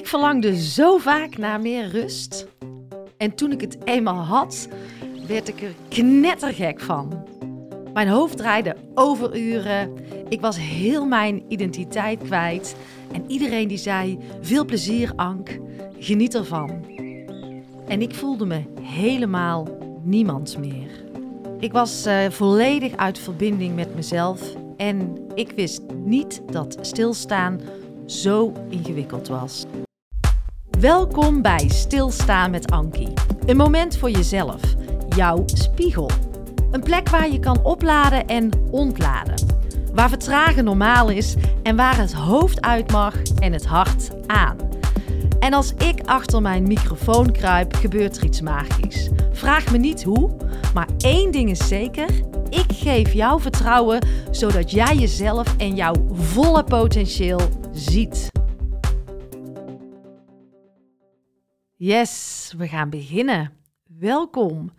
Ik verlangde zo vaak naar meer rust. En toen ik het eenmaal had, werd ik er knettergek van. Mijn hoofd draaide overuren. Ik was heel mijn identiteit kwijt. En iedereen die zei: Veel plezier, Ank. Geniet ervan. En ik voelde me helemaal niemand meer. Ik was uh, volledig uit verbinding met mezelf. En ik wist niet dat stilstaan zo ingewikkeld was. Welkom bij Stilstaan met Ankie. Een moment voor jezelf, jouw spiegel. Een plek waar je kan opladen en ontladen. Waar vertragen normaal is en waar het hoofd uit mag en het hart aan. En als ik achter mijn microfoon kruip, gebeurt er iets magisch. Vraag me niet hoe, maar één ding is zeker: ik geef jou vertrouwen zodat jij jezelf en jouw volle potentieel ziet. Yes, we gaan beginnen. Welkom.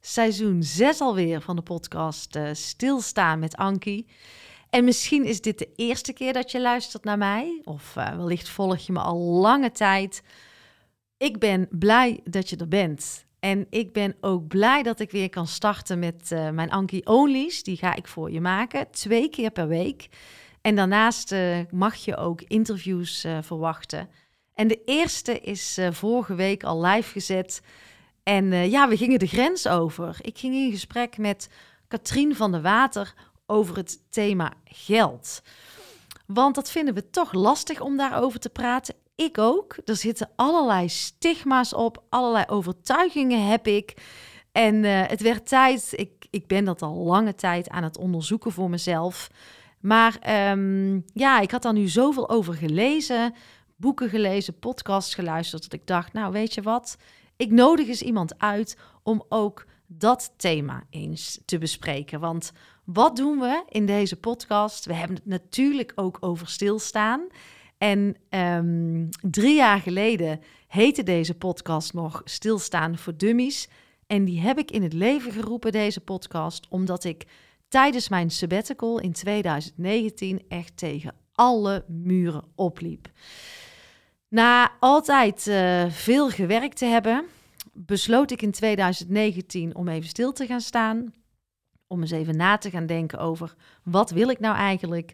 Seizoen 6 alweer van de podcast uh, Stilstaan met Ankie. En misschien is dit de eerste keer dat je luistert naar mij, of uh, wellicht volg je me al lange tijd. Ik ben blij dat je er bent. En ik ben ook blij dat ik weer kan starten met uh, mijn Ankie Onlys. Die ga ik voor je maken, twee keer per week. En daarnaast mag je ook interviews verwachten. En de eerste is uh, vorige week al live gezet. En uh, ja, we gingen de grens over. Ik ging in gesprek met Katrien van der Water over het thema geld. Want dat vinden we toch lastig om daarover te praten. Ik ook. Er zitten allerlei stigma's op, allerlei overtuigingen heb ik. En uh, het werd tijd, ik, ik ben dat al lange tijd aan het onderzoeken voor mezelf. Maar um, ja, ik had daar nu zoveel over gelezen boeken gelezen, podcasts geluisterd. Dat ik dacht, nou weet je wat, ik nodig eens iemand uit om ook dat thema eens te bespreken. Want wat doen we in deze podcast? We hebben het natuurlijk ook over stilstaan. En um, drie jaar geleden heette deze podcast nog Stilstaan voor Dummies. En die heb ik in het leven geroepen, deze podcast, omdat ik tijdens mijn sabbatical in 2019 echt tegen alle muren opliep. Na altijd uh, veel gewerkt te hebben, besloot ik in 2019 om even stil te gaan staan. Om eens even na te gaan denken over wat wil ik nou eigenlijk.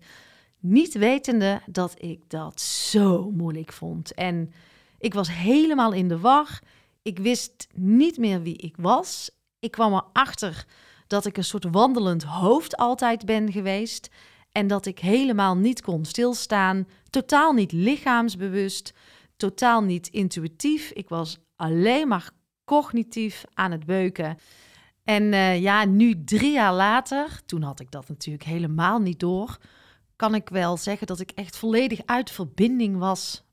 Niet wetende dat ik dat zo moeilijk vond. En ik was helemaal in de war. Ik wist niet meer wie ik was. Ik kwam erachter dat ik een soort wandelend hoofd altijd ben geweest. En dat ik helemaal niet kon stilstaan, totaal niet lichaamsbewust, totaal niet intuïtief. Ik was alleen maar cognitief aan het beuken. En uh, ja, nu drie jaar later, toen had ik dat natuurlijk helemaal niet door, kan ik wel zeggen dat ik echt volledig uit verbinding was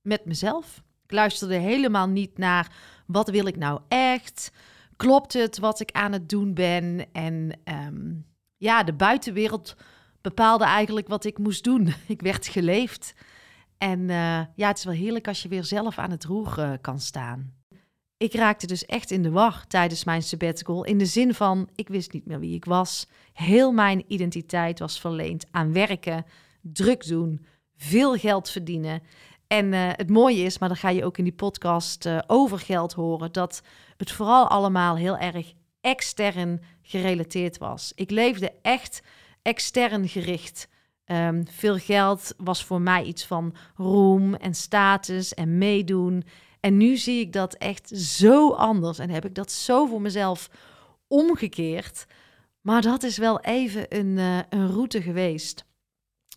met mezelf. Ik luisterde helemaal niet naar wat wil ik nou echt? Klopt het wat ik aan het doen ben? En um, ja, de buitenwereld bepaalde eigenlijk wat ik moest doen. Ik werd geleefd. En uh, ja, het is wel heerlijk als je weer zelf aan het roer uh, kan staan. Ik raakte dus echt in de war tijdens mijn sabbatical. In de zin van, ik wist niet meer wie ik was. Heel mijn identiteit was verleend aan werken, druk doen, veel geld verdienen. En uh, het mooie is, maar dan ga je ook in die podcast over geld horen, dat het vooral allemaal heel erg extern gerelateerd was. Ik leefde echt extern gericht. Um, veel geld was voor mij iets van roem en status en meedoen. En nu zie ik dat echt zo anders en heb ik dat zo voor mezelf omgekeerd. Maar dat is wel even een, uh, een route geweest.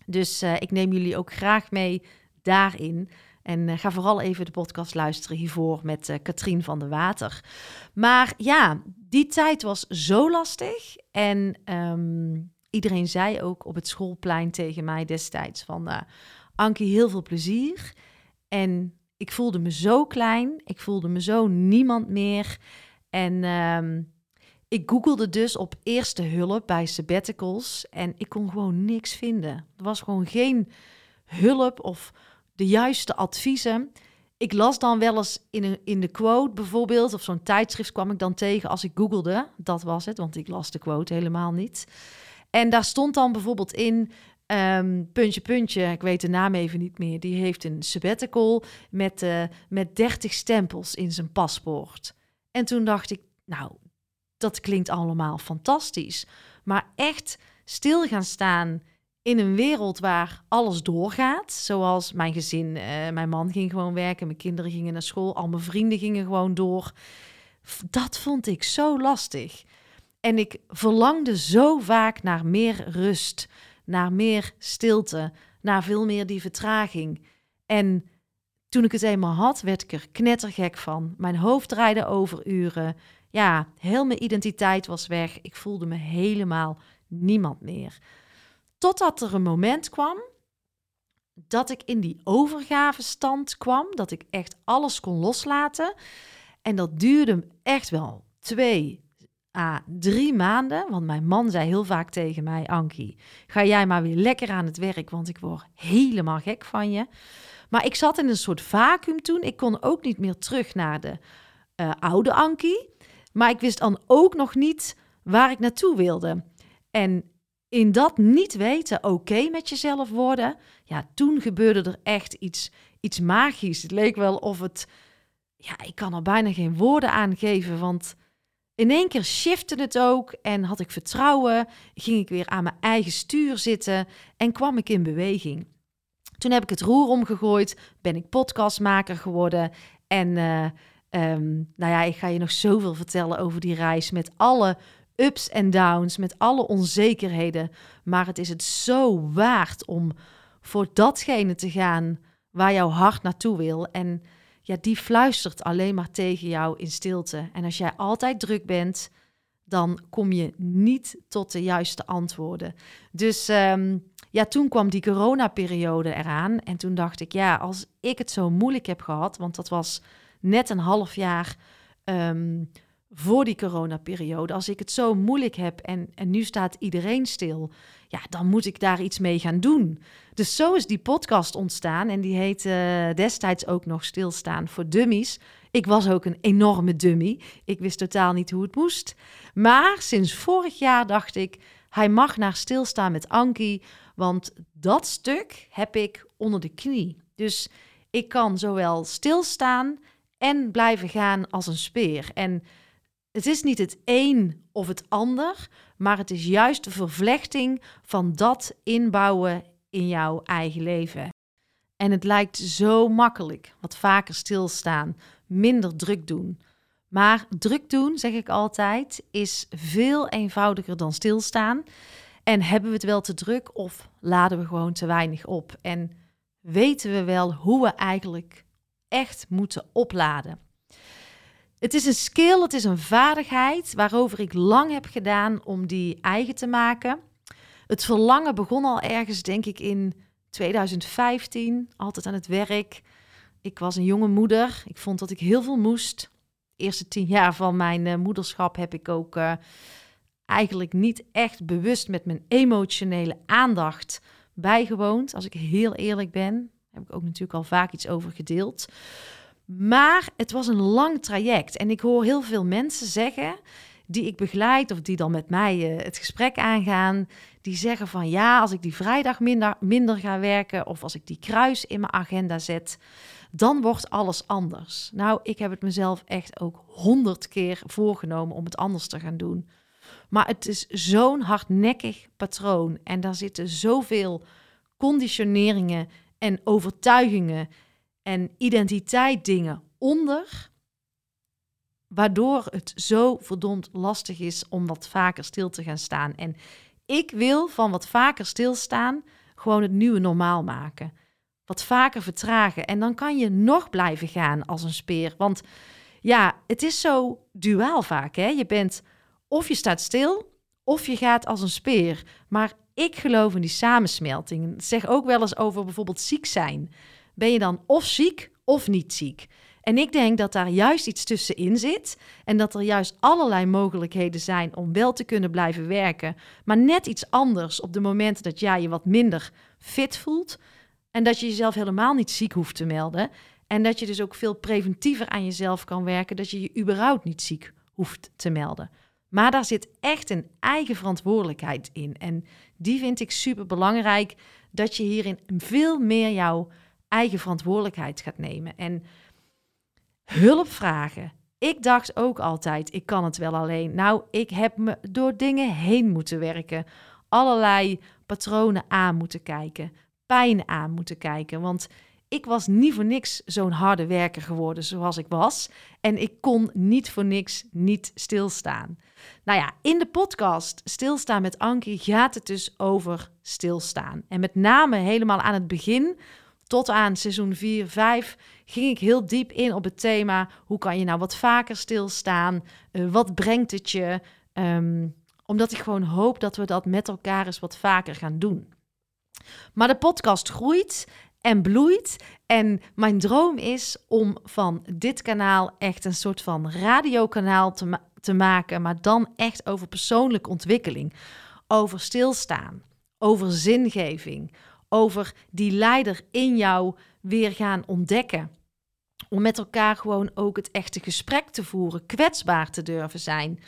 Dus uh, ik neem jullie ook graag mee daarin. En uh, ga vooral even de podcast luisteren hiervoor met Katrien van der Water. Maar ja, die tijd was zo lastig. En um, iedereen zei ook op het schoolplein tegen mij destijds van... Uh, Ankie, heel veel plezier. En ik voelde me zo klein. Ik voelde me zo niemand meer. En uh, ik googelde dus op eerste hulp bij sabbaticals. En ik kon gewoon niks vinden. Er was gewoon geen hulp of de juiste adviezen. Ik las dan wel eens in, een, in de quote bijvoorbeeld, of zo'n tijdschrift kwam ik dan tegen als ik googelde. Dat was het, want ik las de quote helemaal niet. En daar stond dan bijvoorbeeld in: Ehm, puntje, puntje, ik weet de naam even niet meer. Die heeft een sabbatical met, uh, met 30 stempels in zijn paspoort. En toen dacht ik, nou, dat klinkt allemaal fantastisch. Maar echt stil gaan staan in een wereld waar alles doorgaat. Zoals mijn gezin, uh, mijn man ging gewoon werken, mijn kinderen gingen naar school, al mijn vrienden gingen gewoon door. Dat vond ik zo lastig. En ik verlangde zo vaak naar meer rust, naar meer stilte, naar veel meer die vertraging. En toen ik het eenmaal had, werd ik er knettergek van. Mijn hoofd draaide over uren. Ja, heel mijn identiteit was weg. Ik voelde me helemaal niemand meer. Totdat er een moment kwam dat ik in die overgavestand kwam, dat ik echt alles kon loslaten. En dat duurde echt wel twee à drie maanden. Want mijn man zei heel vaak tegen mij: Ankie, ga jij maar weer lekker aan het werk, want ik word helemaal gek van je. Maar ik zat in een soort vacuüm toen. Ik kon ook niet meer terug naar de uh, oude Ankie. Maar ik wist dan ook nog niet waar ik naartoe wilde. En in dat niet weten, oké met jezelf worden, ja, toen gebeurde er echt iets, iets magisch. Het leek wel of het, ja, ik kan er bijna geen woorden aan geven, want in één keer shifte het ook en had ik vertrouwen, ging ik weer aan mijn eigen stuur zitten en kwam ik in beweging. Toen heb ik het roer omgegooid, ben ik podcastmaker geworden en uh, um, nou ja, ik ga je nog zoveel vertellen over die reis met alle ups en downs, met alle onzekerheden. Maar het is het zo waard om voor datgene te gaan waar jouw hart naartoe wil. En ja, die fluistert alleen maar tegen jou in stilte. En als jij altijd druk bent, dan kom je niet tot de juiste antwoorden. Dus um, ja, toen kwam die coronaperiode eraan. En toen dacht ik, ja, als ik het zo moeilijk heb gehad, want dat was net een half jaar um, voor die coronaperiode. Als ik het zo moeilijk heb en, en nu staat iedereen stil, ja, dan moet ik daar iets mee gaan doen. Dus zo is die podcast ontstaan en die heette destijds ook nog Stilstaan voor Dummies. Ik was ook een enorme dummy. Ik wist totaal niet hoe het moest. Maar sinds vorig jaar dacht ik, hij mag naar stilstaan met Ankie, want dat stuk heb ik onder de knie. Dus ik kan zowel stilstaan en blijven gaan als een speer. En het is niet het een of het ander, maar het is juist de vervlechting van dat inbouwen in jouw eigen leven. En het lijkt zo makkelijk, wat vaker stilstaan, minder druk doen. Maar druk doen, zeg ik altijd, is veel eenvoudiger dan stilstaan. En hebben we het wel te druk of laden we gewoon te weinig op? En weten we wel hoe we eigenlijk echt moeten opladen? Het is een skill, het is een vaardigheid waarover ik lang heb gedaan om die eigen te maken. Het verlangen begon al ergens, denk ik, in 2015, altijd aan het werk. Ik was een jonge moeder. Ik vond dat ik heel veel moest. De eerste tien jaar van mijn uh, moederschap heb ik ook uh, eigenlijk niet echt bewust met mijn emotionele aandacht bijgewoond. Als ik heel eerlijk ben, Daar heb ik ook natuurlijk al vaak iets over gedeeld. Maar het was een lang traject. En ik hoor heel veel mensen zeggen, die ik begeleid of die dan met mij uh, het gesprek aangaan, die zeggen van ja, als ik die vrijdag minder, minder ga werken of als ik die kruis in mijn agenda zet, dan wordt alles anders. Nou, ik heb het mezelf echt ook honderd keer voorgenomen om het anders te gaan doen. Maar het is zo'n hardnekkig patroon en daar zitten zoveel conditioneringen en overtuigingen en identiteit dingen onder, waardoor het zo verdomd lastig is om wat vaker stil te gaan staan. En ik wil van wat vaker stilstaan gewoon het nieuwe normaal maken. Wat vaker vertragen. En dan kan je nog blijven gaan als een speer. Want ja, het is zo duaal vaak. Hè? Je bent of je staat stil of je gaat als een speer. Maar ik geloof in die samensmelting. Zeg ook wel eens over bijvoorbeeld ziek zijn ben je dan of ziek of niet ziek. En ik denk dat daar juist iets tussenin zit en dat er juist allerlei mogelijkheden zijn om wel te kunnen blijven werken, maar net iets anders op de momenten dat jij je wat minder fit voelt en dat je jezelf helemaal niet ziek hoeft te melden en dat je dus ook veel preventiever aan jezelf kan werken, dat je je überhaupt niet ziek hoeft te melden. Maar daar zit echt een eigen verantwoordelijkheid in. En die vind ik super belangrijk, dat je hierin veel meer jouw eigen verantwoordelijkheid gaat nemen. En hulp vragen. Ik dacht ook altijd, ik kan het wel alleen. Nou, ik heb me door dingen heen moeten werken. Allerlei patronen aan moeten kijken. Pijn aan moeten kijken. Want ik was niet voor niks zo'n harde werker geworden zoals ik was. En ik kon niet voor niks niet stilstaan. Nou ja, in de podcast Stilstaan met Ankie gaat het dus over stilstaan. En met name helemaal aan het begin, tot aan seizoen 4, 5, ging ik heel diep in op het thema: hoe kan je nou wat vaker stilstaan? Uh, wat brengt het je? Um, omdat ik gewoon hoop dat we dat met elkaar eens wat vaker gaan doen. Maar de podcast groeit en bloeit. En mijn droom is om van dit kanaal echt een soort van radiokanaal te, te maken, maar dan echt over persoonlijke ontwikkeling, over stilstaan, over zingeving, over die leider in jou weer gaan ontdekken. Om met elkaar gewoon ook het echte gesprek te voeren, kwetsbaar te durven zijn.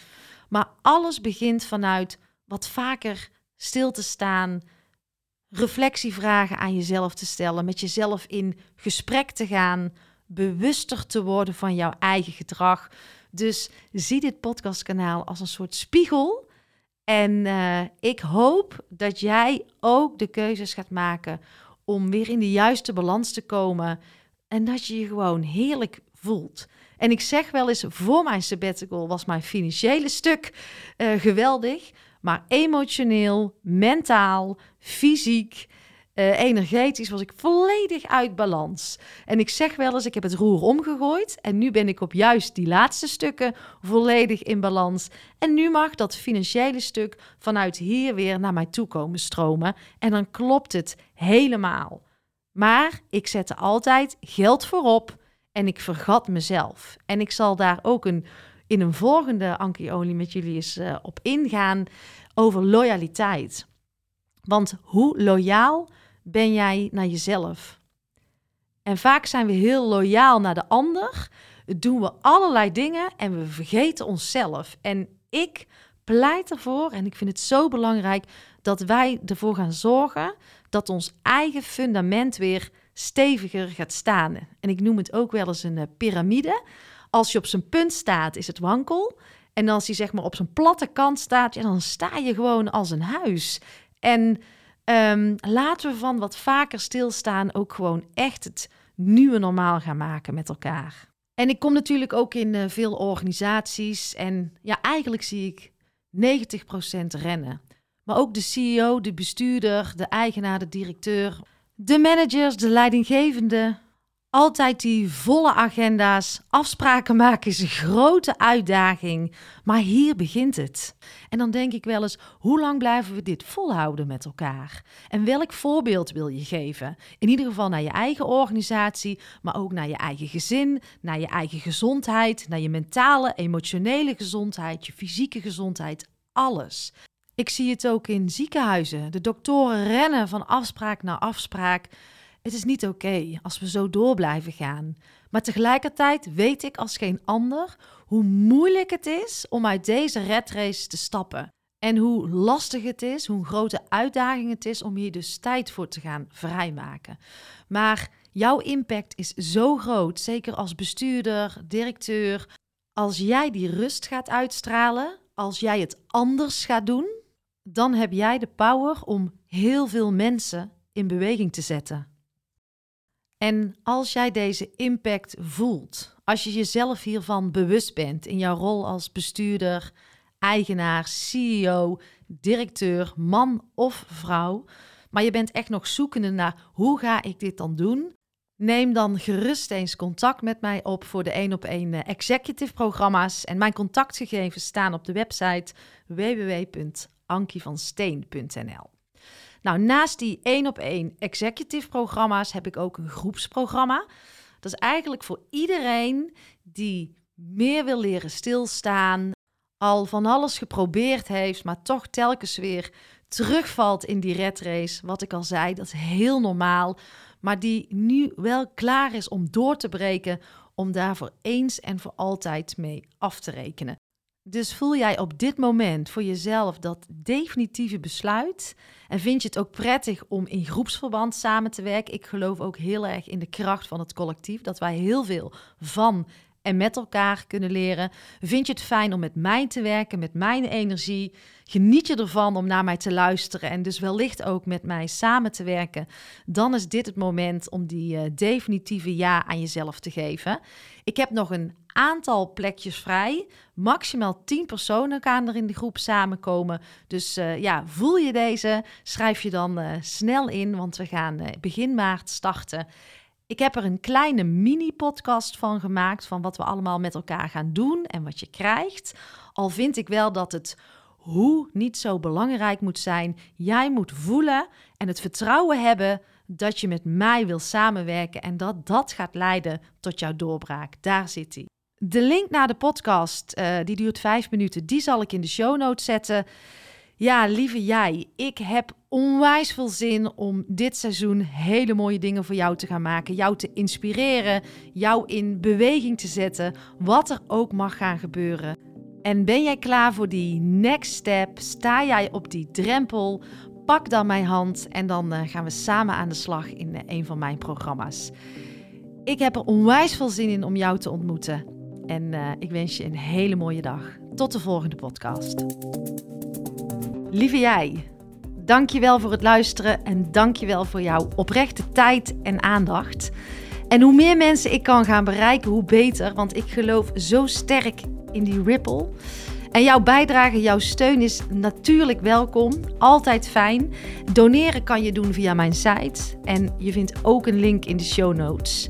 Maar alles begint vanuit wat vaker stil te staan, reflectievragen aan jezelf te stellen, met jezelf in gesprek te gaan, bewuster te worden van jouw eigen gedrag. Dus zie dit podcastkanaal als een soort spiegel. En uh, ik hoop dat jij ook de keuzes gaat maken om weer in de juiste balans te komen. En dat je je gewoon heerlijk voelt. En ik zeg wel eens, voor mijn sabbatical was mijn financiële stuk uh, geweldig. Maar emotioneel, mentaal, fysiek, uh, energetisch was ik volledig uit balans. En ik zeg wel eens, ik heb het roer omgegooid. En nu ben ik op juist die laatste stukken volledig in balans. En nu mag dat financiële stuk vanuit hier weer naar mij toe komen stromen. En dan klopt het helemaal. Maar ik zette altijd geld voorop en ik vergat mezelf. En ik zal daar ook een in een volgende Anki met jullie eens uh, op ingaan over loyaliteit. Want hoe loyaal ben jij naar jezelf? En vaak zijn we heel loyaal naar de ander, doen we allerlei dingen en we vergeten onszelf. En ik pleit ervoor, en ik vind het zo belangrijk, dat wij ervoor gaan zorgen dat ons eigen fundament weer steviger gaat staan. En ik noem het ook wel eens een uh, piramide. Als je op zijn punt staat, is het wankel. En als hij zeg maar op zijn platte kant staat, dan sta je gewoon als een huis. En um, laten we van wat vaker stilstaan ook gewoon echt het nieuwe normaal gaan maken met elkaar. En ik kom natuurlijk ook in uh, veel organisaties en ja, eigenlijk zie ik 90% rennen. Maar ook de CEO, de bestuurder, de eigenaar, de directeur, de managers, de leidinggevende, altijd die volle agenda's. Afspraken maken is een grote uitdaging. Maar hier begint het. En dan denk ik wel eens: hoe lang blijven we dit volhouden met elkaar? En welk voorbeeld wil je geven? In ieder geval naar je eigen organisatie, maar ook naar je eigen gezin, naar je eigen gezondheid, naar je mentale, emotionele gezondheid, je fysieke gezondheid, alles. Ik zie het ook in ziekenhuizen. De doktoren rennen van afspraak naar afspraak. Het is niet oké als we zo door blijven gaan. Maar tegelijkertijd weet ik als geen ander hoe moeilijk het is om uit deze red race te stappen. En hoe lastig het is, hoe grote uitdaging het is om hier dus tijd voor te gaan vrijmaken. Maar jouw impact is zo groot, zeker als bestuurder, directeur. Als jij die rust gaat uitstralen, als jij het anders gaat doen, dan heb jij de power om heel veel mensen in beweging te zetten. En als jij deze impact voelt, als je jezelf hiervan bewust bent in jouw rol als bestuurder, eigenaar, CEO, directeur, man of vrouw, maar je bent echt nog zoekende naar hoe ga ik dit dan doen? Neem dan gerust eens contact met mij op voor de 1 op 1 eh, executive programma's. En mijn contactgegevens staan op de website www.ankievansteen.nl. Nou, naast die één op één executive programma's heb ik ook een groepsprogramma. Dat is eigenlijk voor iedereen die meer wil leren stilstaan, al van alles geprobeerd heeft, maar toch telkens weer terugvalt in die red race. Wat ik al zei, dat is heel normaal, maar die nu wel klaar is om door te breken, om daarvoor eens en voor altijd mee af te rekenen. Dus voel jij op dit moment voor jezelf dat definitieve besluit? En vind je het ook prettig om in groepsverband samen te werken? Ik geloof ook heel erg in de kracht van het collectief, dat wij heel veel van en met elkaar kunnen leren. Vind je het fijn om met mij te werken, met mijn energie? Geniet je ervan om naar mij te luisteren en dus wellicht ook met mij samen te werken? Dan is dit het moment om die uh, definitieve ja aan jezelf te geven. Ik heb nog een aantal plekjes vrij. Maximaal 10 personen gaan er in de groep samenkomen. Dus uh, ja, voel je deze? Schrijf je dan uh, snel in, want we gaan begin maart starten. Ik heb er een kleine mini-podcast van gemaakt van wat we allemaal met elkaar gaan doen en wat je krijgt. Al vind ik wel dat het hoe niet zo belangrijk moet zijn. Jij moet voelen en het vertrouwen hebben dat je met mij wil samenwerken en dat dat gaat leiden tot jouw doorbraak. Daar zit hij. De link naar de podcast, uh, die duurt vijf minuten, die zal ik in de show notes zetten. Ja, lieve jij, ik heb onwijs veel zin om dit seizoen hele mooie dingen voor jou te gaan maken. Jou te inspireren, jou in beweging te zetten, wat er ook mag gaan gebeuren. En ben jij klaar voor die next step? Sta jij op die drempel? Pak dan mijn hand en dan uh, gaan we samen aan de slag in uh, een van mijn programma's. Ik heb er onwijs veel zin in om jou te ontmoeten. En uh, ik wens je een hele mooie dag. Tot de volgende podcast. Lieve jij, dankjewel voor het luisteren en dankjewel voor jouw oprechte tijd en aandacht. En hoe meer mensen ik kan gaan bereiken, hoe beter, want ik geloof zo sterk in die ripple. En jouw bijdrage, jouw steun is natuurlijk welkom, altijd fijn. Doneren kan je doen via mijn site en je vindt ook een link in de show notes.